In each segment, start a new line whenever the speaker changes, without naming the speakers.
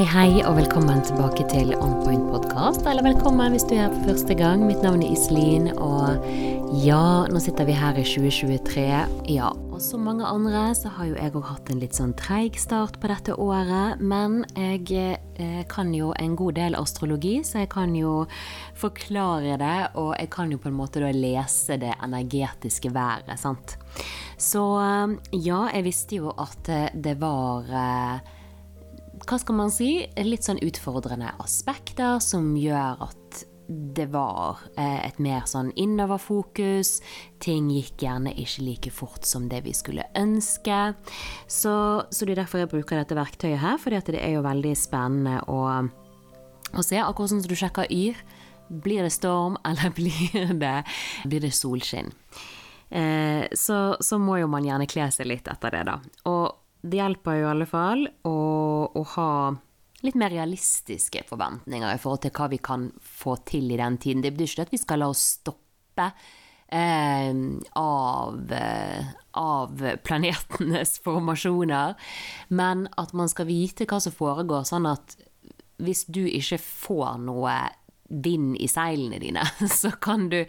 Hei, hei, og velkommen tilbake til On Point podkast. Eller velkommen hvis du er her for første gang. Mitt navn er Iselin, og ja, nå sitter vi her i 2023. Ja, og som mange andre så har jo jeg òg hatt en litt sånn treig start på dette året. Men jeg eh, kan jo en god del astrologi, så jeg kan jo forklare det. Og jeg kan jo på en måte da lese det energetiske været, sant. Så eh, ja, jeg visste jo at det var eh, hva skal man si, litt sånn utfordrende aspekter som gjør at det var eh, et mer sånn innoverfokus. Ting gikk gjerne ikke like fort som det vi skulle ønske. Så, så det er derfor jeg bruker dette verktøyet her, fordi det er jo veldig spennende å, å se. Akkurat som du sjekker Yr. Blir det storm, eller blir det, blir det solskinn? Eh, så, så må jo man gjerne kle seg litt etter det, da. Og det hjelper jo i alle fall å, å, ha litt mer realistiske forventninger i forhold til hva vi kan få til i den tiden. Det betyr ikke at vi skal la oss stoppe eh, av, eh, av planetenes formasjoner, men at man skal vite hva som foregår, sånn at hvis du ikke får noe vind i seilene dine, så kan du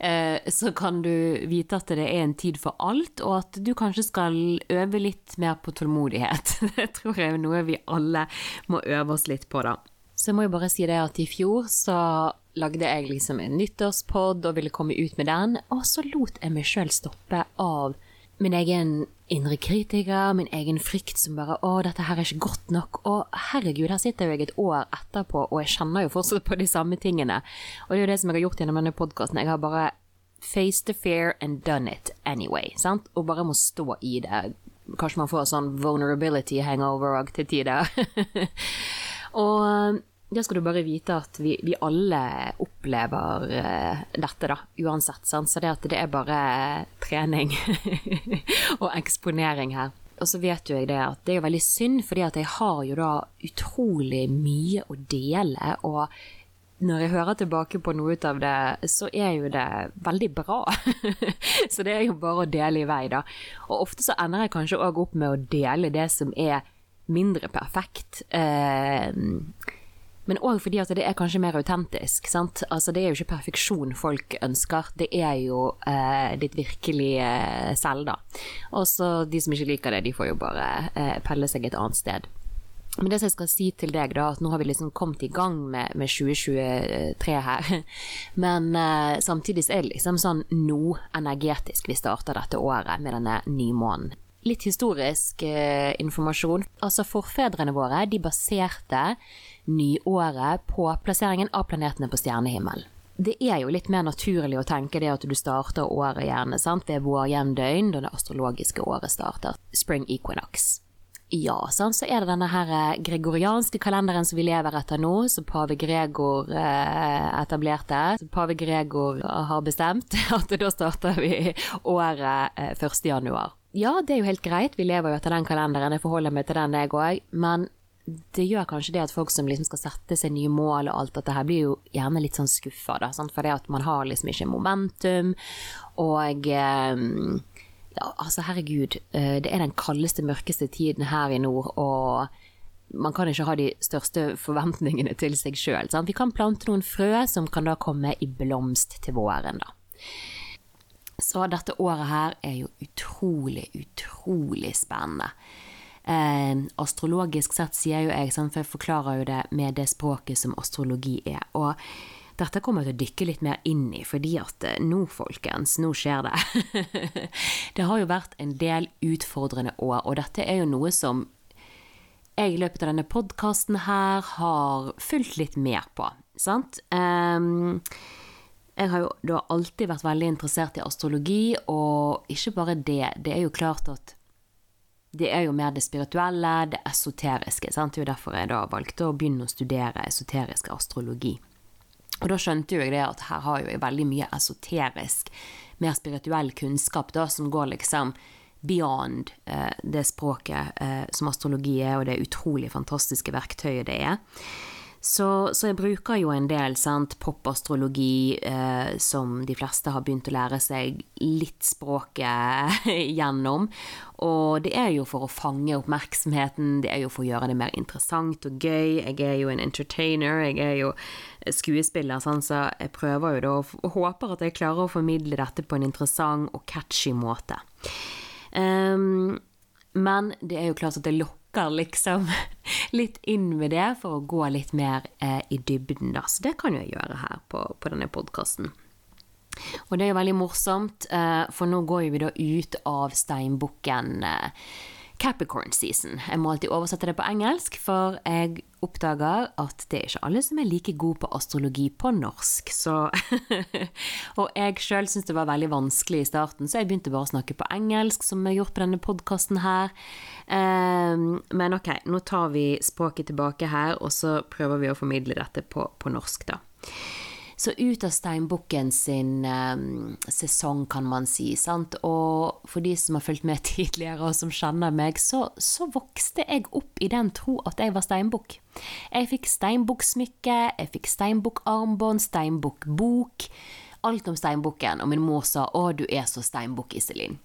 så kan du vite at det er en tid for alt, og at du kanskje skal øve litt mer på tålmodighet. Det tror jeg er noe vi alle må øve oss litt på, da. Så jeg må jo bare si det at i fjor så lagde jeg liksom en nyttårspod og ville komme ut med den, og så lot jeg meg sjøl stoppe av min egen indre kritiker, min egen frykt som bare 'Å, dette her er ikke godt nok'. Og herregud, her sitter jeg et år etterpå, og jeg kjenner jo fortsatt på de samme tingene. Og det er jo det som jeg har gjort gjennom denne podkasten. Jeg har bare faced the fear and done it anyway. Sant? Og bare må stå i det. Kanskje man får sånn vulnerability hangover òg til tider. og det skal du bare vite at vi, vi alle opplever uh, dette, da, uansett. Sant? Så det at det er bare trening og eksponering her. Og så vet jo jeg det at det er veldig synd, fordi at jeg har jo da utrolig mye å dele. Og når jeg hører tilbake på noe ut av det, så er jo det veldig bra. så det er jo bare å dele i vei, da. Og ofte så ender jeg kanskje òg opp med å dele det som er mindre perfekt. Eh, men òg fordi at det er kanskje mer autentisk. sant? Altså Det er jo ikke perfeksjon folk ønsker, det er jo eh, ditt virkelige eh, selv, da. Og så de som ikke liker det, de får jo bare eh, pelle seg et annet sted. Men det som jeg skal si til deg, da, at nå har vi liksom kommet i gang med, med 2023 her. Men eh, samtidig er det liksom sånn nå energetisk vi starter dette året med denne nymånen. Litt historisk eh, informasjon. Altså Forfedrene våre de baserte nyåret på plasseringen av planetene på stjernehimmelen. Det er jo litt mer naturlig å tenke det at du starter året gjerne sant? ved vårjevndøgn, da det astrologiske året starter. Spring equinox. Ja, sant? så er det denne her eh, gregorianske kalenderen som vi lever etter nå, som pave Gregor eh, etablerte. Så pave Gregor har bestemt at da starter vi året eh, 1. januar. Ja, det er jo helt greit, vi lever jo etter den kalenderen, jeg forholder meg til den jeg òg, men det gjør kanskje det at folk som liksom skal sette seg nye mål og alt dette her, blir jo gjerne litt sånn skuffa, da. Sant? For det at man har liksom ikke momentum, og eh, ja, altså herregud, eh, det er den kaldeste, mørkeste tiden her i nord, og man kan ikke ha de største forventningene til seg sjøl. Vi kan plante noen frø som kan da komme i blomst til våren, da. Så dette året her er jo utrolig, utrolig spennende. Eh, astrologisk sett sier jo jeg, for jeg forklarer jo det med det språket som astrologi er. Og dette kommer jeg til å dykke litt mer inn i, fordi at eh, nå, folkens, nå skjer det. det har jo vært en del utfordrende år, og dette er jo noe som jeg i løpet av denne podkasten her har fulgt litt mer på, sant. Um, jeg har jo da alltid vært veldig interessert i astrologi, og ikke bare det. Det er jo klart at det er jo mer det spirituelle, det esoteriske. Sant? Det er jo derfor jeg da valgte å begynne å studere esoterisk astrologi. Og da skjønte jo jeg det at her har jeg veldig mye esoterisk, mer spirituell kunnskap da, som går liksom beyond eh, det språket eh, som astrologi er, og det utrolig fantastiske verktøyet det er. Så, så, jeg bruker jo en del sant, popastrologi, eh, som de fleste har begynt å lære seg litt språket gjennom. Og det er jo for å fange oppmerksomheten, det er jo for å gjøre det mer interessant og gøy. Jeg er jo en entertainer, jeg er jo skuespiller, sånn, så jeg prøver jo da og håper at jeg klarer å formidle dette på en interessant og catchy måte. Um, men det er jo klart at det lokker lokker liksom litt inn med det for å gå litt mer eh, i dybden, da. Så det kan jeg gjøre her på, på denne podkasten. Og det er jo veldig morsomt, eh, for nå går vi da ut av steinbukken eh, Capricorn season. Jeg må alltid oversette det på engelsk, for jeg oppdager at det er ikke alle som er like gode på astrologi på norsk. Så Og jeg sjøl syns det var veldig vanskelig i starten, så jeg begynte bare å snakke på engelsk, som jeg har gjort på denne podkasten her. Um, men ok, nå tar vi språket tilbake her, og så prøver vi å formidle dette på, på norsk, da. Så ut av steinbukken sin um, sesong, kan man si. sant? Og for de som har fulgt med tidligere, og som kjenner meg, så, så vokste jeg opp i den tro at jeg var steinbukk. Jeg fikk steinbukksmykke, jeg fikk steinbukkarmbånd, steinbukkbok. Alt om steinbukken, og min mor sa 'Å, du er så steinbukk, Iselin'.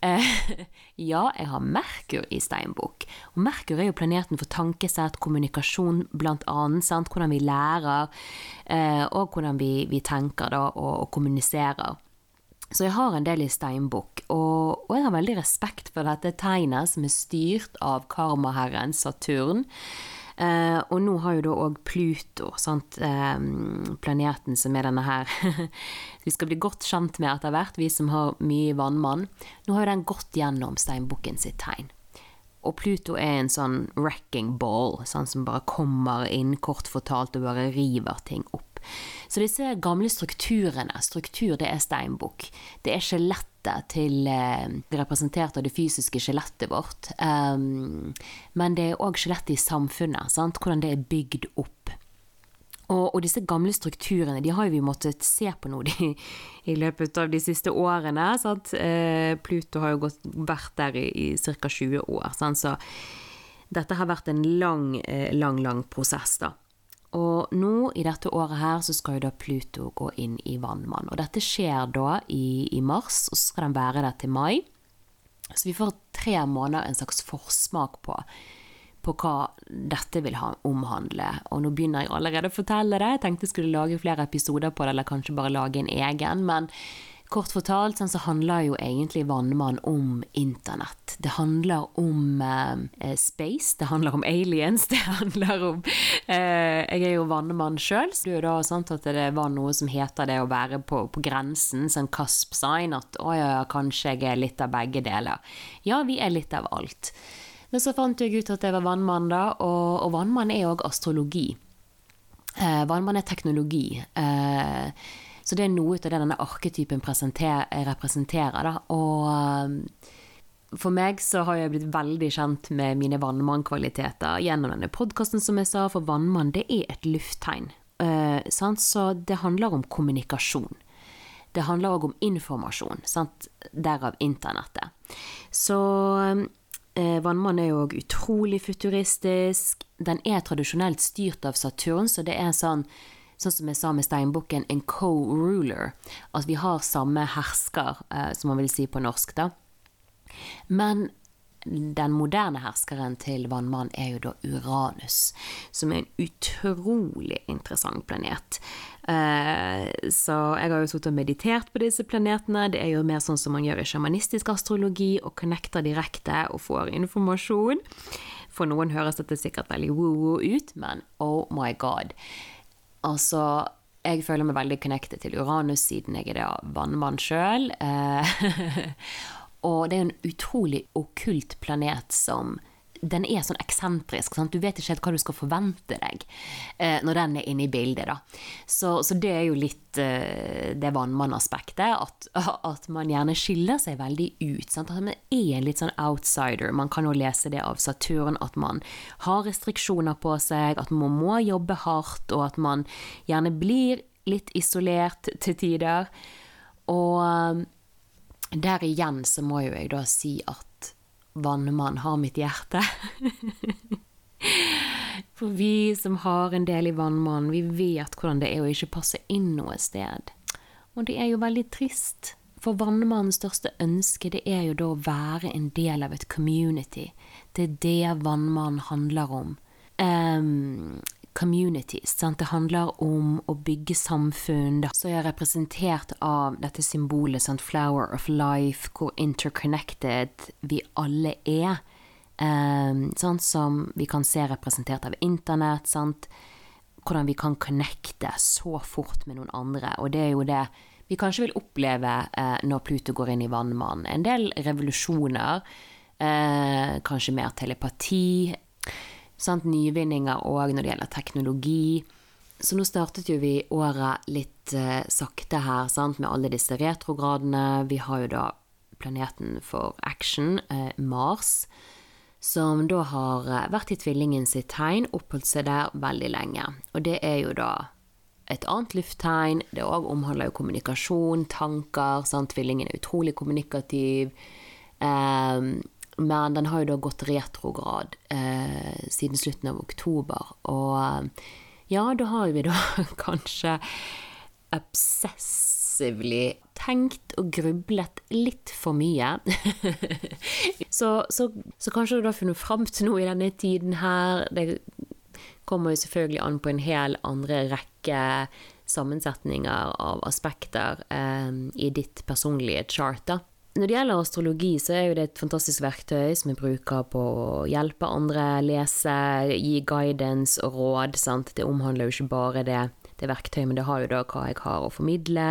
Eh, ja, jeg har Merkur i steinbok. Og Merkur er jo planeten for tankesett, kommunikasjon blant. Sant? Hvordan vi lærer, eh, og hvordan vi, vi tenker da, og, og, kommuniserer. Så jeg har en del i steinbukk, og, og, jeg har veldig respekt for dette tegnet, som er styrt av karmaherren Saturn. Uh, og nå har jo da òg Pluto, uh, planeten som er denne her Vi skal bli godt kjent med etter hvert, vi som har mye vannmann. Nå har jo den gått gjennom steinbukken sitt tegn. Og Pluto er en sånn wrecking ball, sånn som bare kommer inn, kort fortalt, og bare river ting opp. Så disse gamle strukturene, struktur det er steinbukk. Det er skjelettet til eh, representert av det fysiske skjelettet vårt. Um, men det er òg skjelettet i samfunnet, sant? hvordan det er bygd opp. Og, og, disse gamle strukturene de har jo vi måttet se på nå de, i løpet av de siste årene. Sant? Eh, Pluto har jo gått, vært der i, i ca. 20 år. Sant? Så dette har vært en lang, eh, lang, lang prosess, da. Og nå, i dette året her, så skal jo da Pluto gå inn i Vannmann. Og dette skjer da i, i mars, og så skal den være der til mai. Så vi får tre måneder en slags forsmak på, på hva dette vil omhandle. Og nå begynner jeg allerede å fortelle det. Jeg tenkte jeg skulle lage flere episoder på det, eller kanskje bare lage en egen. Men Kort fortalt sånn, så handler jo egentlig Vannmann om internett. Det handler om eh, space, det handler om aliens, det handler om eh, Jeg er jo vannmann sjøl, så det er jo da sånn at det var noe som heter det å være på, på grensen, sånn CASP-sign, at å ja, kanskje jeg er litt av begge deler. Ja, vi er litt av alt. Men så fant jeg ut at jeg var vannmann, da, og, og vannmann er òg astrologi. Eh, vannmann er teknologi. Eh, så det er noe av det denne arketypen representerer. Da. Og um, for meg så har jeg blitt veldig kjent med mine vannmannkvaliteter gjennom denne podkasten, som jeg sa, for vannmann det er et lufttegn. Uh, så det handler om kommunikasjon. Det handler òg om informasjon, sant? derav internettet. Så eh, Vannmann er jo òg utrolig futuristisk. Den er tradisjonelt styrt av Saturn, så det er sånn sånn som jeg sa med steinbukken, en co-ruler. At vi har samme hersker, eh, som man vil si på norsk, da. Men den moderne herskeren til Vannmannen er jo da Uranus, som er en utrolig interessant planet. Eh, så jeg har jo sittet og meditert på disse planetene. Det er jo mer sånn som man gjør i sjamanistisk astrologi, og connecter direkte og får informasjon. For noen høres dette sikkert veldig woo-woo ut, men oh my god. Altså, jeg føler meg veldig connected til Uranus siden jeg er det vannmann sjøl. Eh, og det er en utrolig okkult planet som den er sånn eksentrisk. Sant? Du vet ikke helt hva du skal forvente deg eh, når den er inne i bildet. Da. Så, så det er jo litt eh, det vannmannaspektet. At, at man gjerne skiller seg veldig ut. Sant? At man er litt sånn outsider. Man kan jo lese det av Saturn, at man har restriksjoner på seg, at man må jobbe hardt, og at man gjerne blir litt isolert til tider. Og eh, der igjen så må jo jeg da si at vannmann har mitt hjerte. For vi som har en del i Vannmannen, vi vet hvordan det er å ikke passe inn noe sted. Og det er jo veldig trist. For Vannmannens største ønske, det er jo da å være en del av et community. Det er det Vannmannen handler om. Um, communities. Sant? Det handler om å bygge samfunn som er representert av dette symbolet, sant? flower of life, hvor interconnected vi alle er. Um, sånn som vi kan se representert av internett. Sant? Hvordan vi kan connecte så fort med noen andre. Og det er jo det vi kanskje vil oppleve eh, når Pluto går inn i Vannmannen. En del revolusjoner. Eh, kanskje mer telepati. Sant? Nyvinninger òg når det gjelder teknologi. Så nå startet jo vi året litt uh, sakte her, sant? med alle disse retrogradene. Vi har jo da planeten for action, Mars som da har eh, vært i tvillingen sitt tegn, oppholdt seg der veldig lenge. Og det er jo da et annet lufttegn. Det òg omhandler jo kommunikasjon, tanker. Sant? Tvillingen er utrolig kommunikativ. Um, men den har jo da gått retrograd eh, siden slutten av oktober. Og eh, ja, da har vi da kanskje obsessively tenkt og grublet litt for mye. så, så, så, kanskje du har funnet fram til noe i denne tiden her. Det kommer jo selvfølgelig an på en hel andre rekke sammensetninger av aspekter eh, i ditt personlige chart. Når det gjelder astrologi, så er jo det et fantastisk verktøy som vi bruker på å hjelpe andre, lese, gi guidance og råd. Sant? Det omhandler jo ikke bare det det verktøyet, men det har jo da hva jeg har å formidle,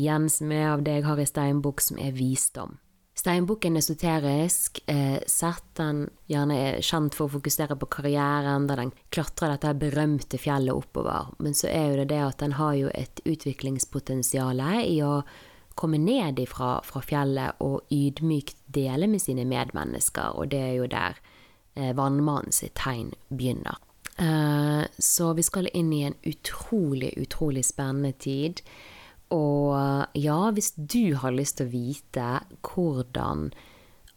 igjen som er av det jeg har i steinbukk, som er visdom. Steinbukken er esoterisk eh, sett. Den gjerne er kjent for å fokusere på karrieren, der den klatrer dette berømte fjellet oppover. Men så er jo det det at den har jo et utviklingspotensial i å komme ned ifra fra fjellet og ydmykt dele med sine medmennesker, og det er jo der eh, vannmannen sitt tegn begynner. Eh, så vi skal inn i en utrolig, utrolig spennende tid. Og ja, hvis du har lyst til å vite hvordan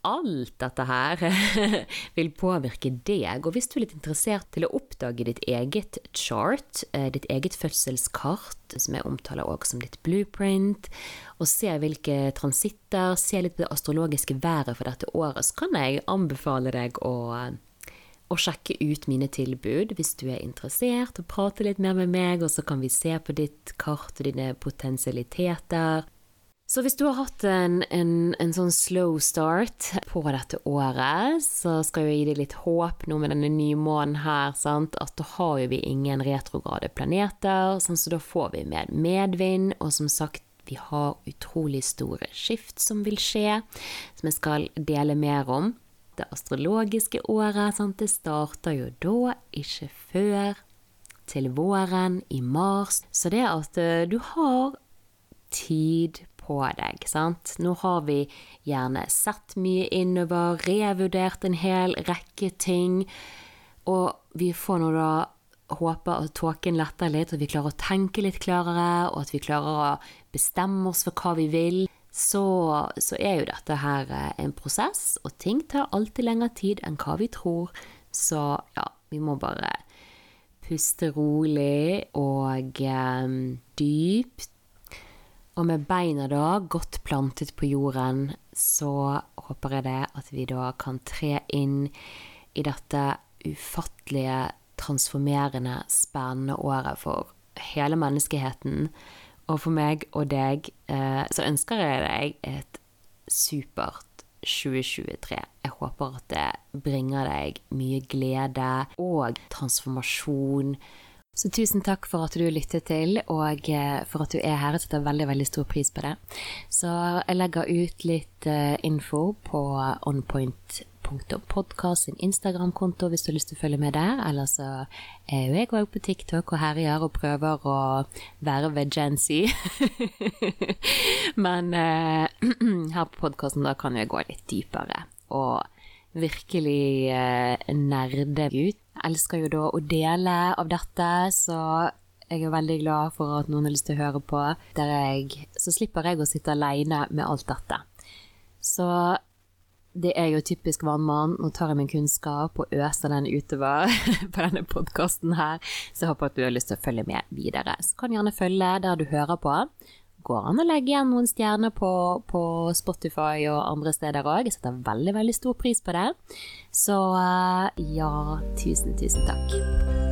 alt dette her vil påvirke deg, og hvis du er litt interessert til å oppdage ditt eget chart, eh, ditt eget fødselskart, som jeg omtaler også som ditt blueprint, og se hvilke transitter, se litt på det astrologiske været for dette året, så kan jeg anbefale deg å å sjekke ut mine tilbud hvis du er interessert, og prate litt mer med meg, og så kan vi se på ditt kart og dine potensialiteter. Så hvis du har hatt en, en, en sånn slow start på dette året, så skal jeg gi deg litt håp nå med denne nye måneden her, sant? at da har jo vi ingen retrograde planeter, sånn så da får vi mer medvind, og som sagt, vi har utrolig store skift som vil skje, som jeg skal dele mer om det astrologiske året. Sant? Det starter jo da, ikke før. Til våren, i mars. Så det at eh, du har tid på deg, sant. Nå har vi gjerne sett mye innover, revurdert en hel rekke ting. Og vi får nå da håpe at tåken letter litt, og vi klarer å tenke litt klarere, og at vi klarer å bestemme oss for hva vi vil så, så, er jo dette her eh, en prosess, og ting tar alltid lengre tid enn hva vi tror. Så ja, vi må bare puste rolig og um, dypt. Og med beina da godt plantet på jorden, så håper jeg det at vi da kan tre inn i dette ufattelige, transformerende, spennende året for hele menneskeheten. Og for meg og deg eh, så ønsker jeg deg et supert 2023. Jeg håper at det bringer deg mye glede og transformasjon. Så tusen takk for at du lyttet til, og eh, for at du er her. Jeg setter veldig veldig stor pris på det. Så jeg legger ut litt eh, info på onpoint.podkast sin Instagram-konto hvis du har lyst til å følge med der. Eller så er jo jeg òg på TikTok og herjer og prøver å være ved Jancy. Men eh, her på podkasten da kan jeg gå litt dypere og virkelig eh, nerde ut. Jeg elsker jo da å dele av dette, så jeg er veldig glad for at noen har lyst til å høre på. Jeg, så slipper jeg å sitte aleine med alt dette. Så det er jo typisk vannmann. Nå tar jeg min kunnskap og øser den utover på denne podkasten her, så jeg håper at du har lyst til å følge med videre. Så kan gjerne følge der du hører på. Går an å legge igjen noen stjerner på, på Spotify og andre steder òg. Jeg setter veldig, veldig stor pris på det. Så ja, tusen, tusen takk.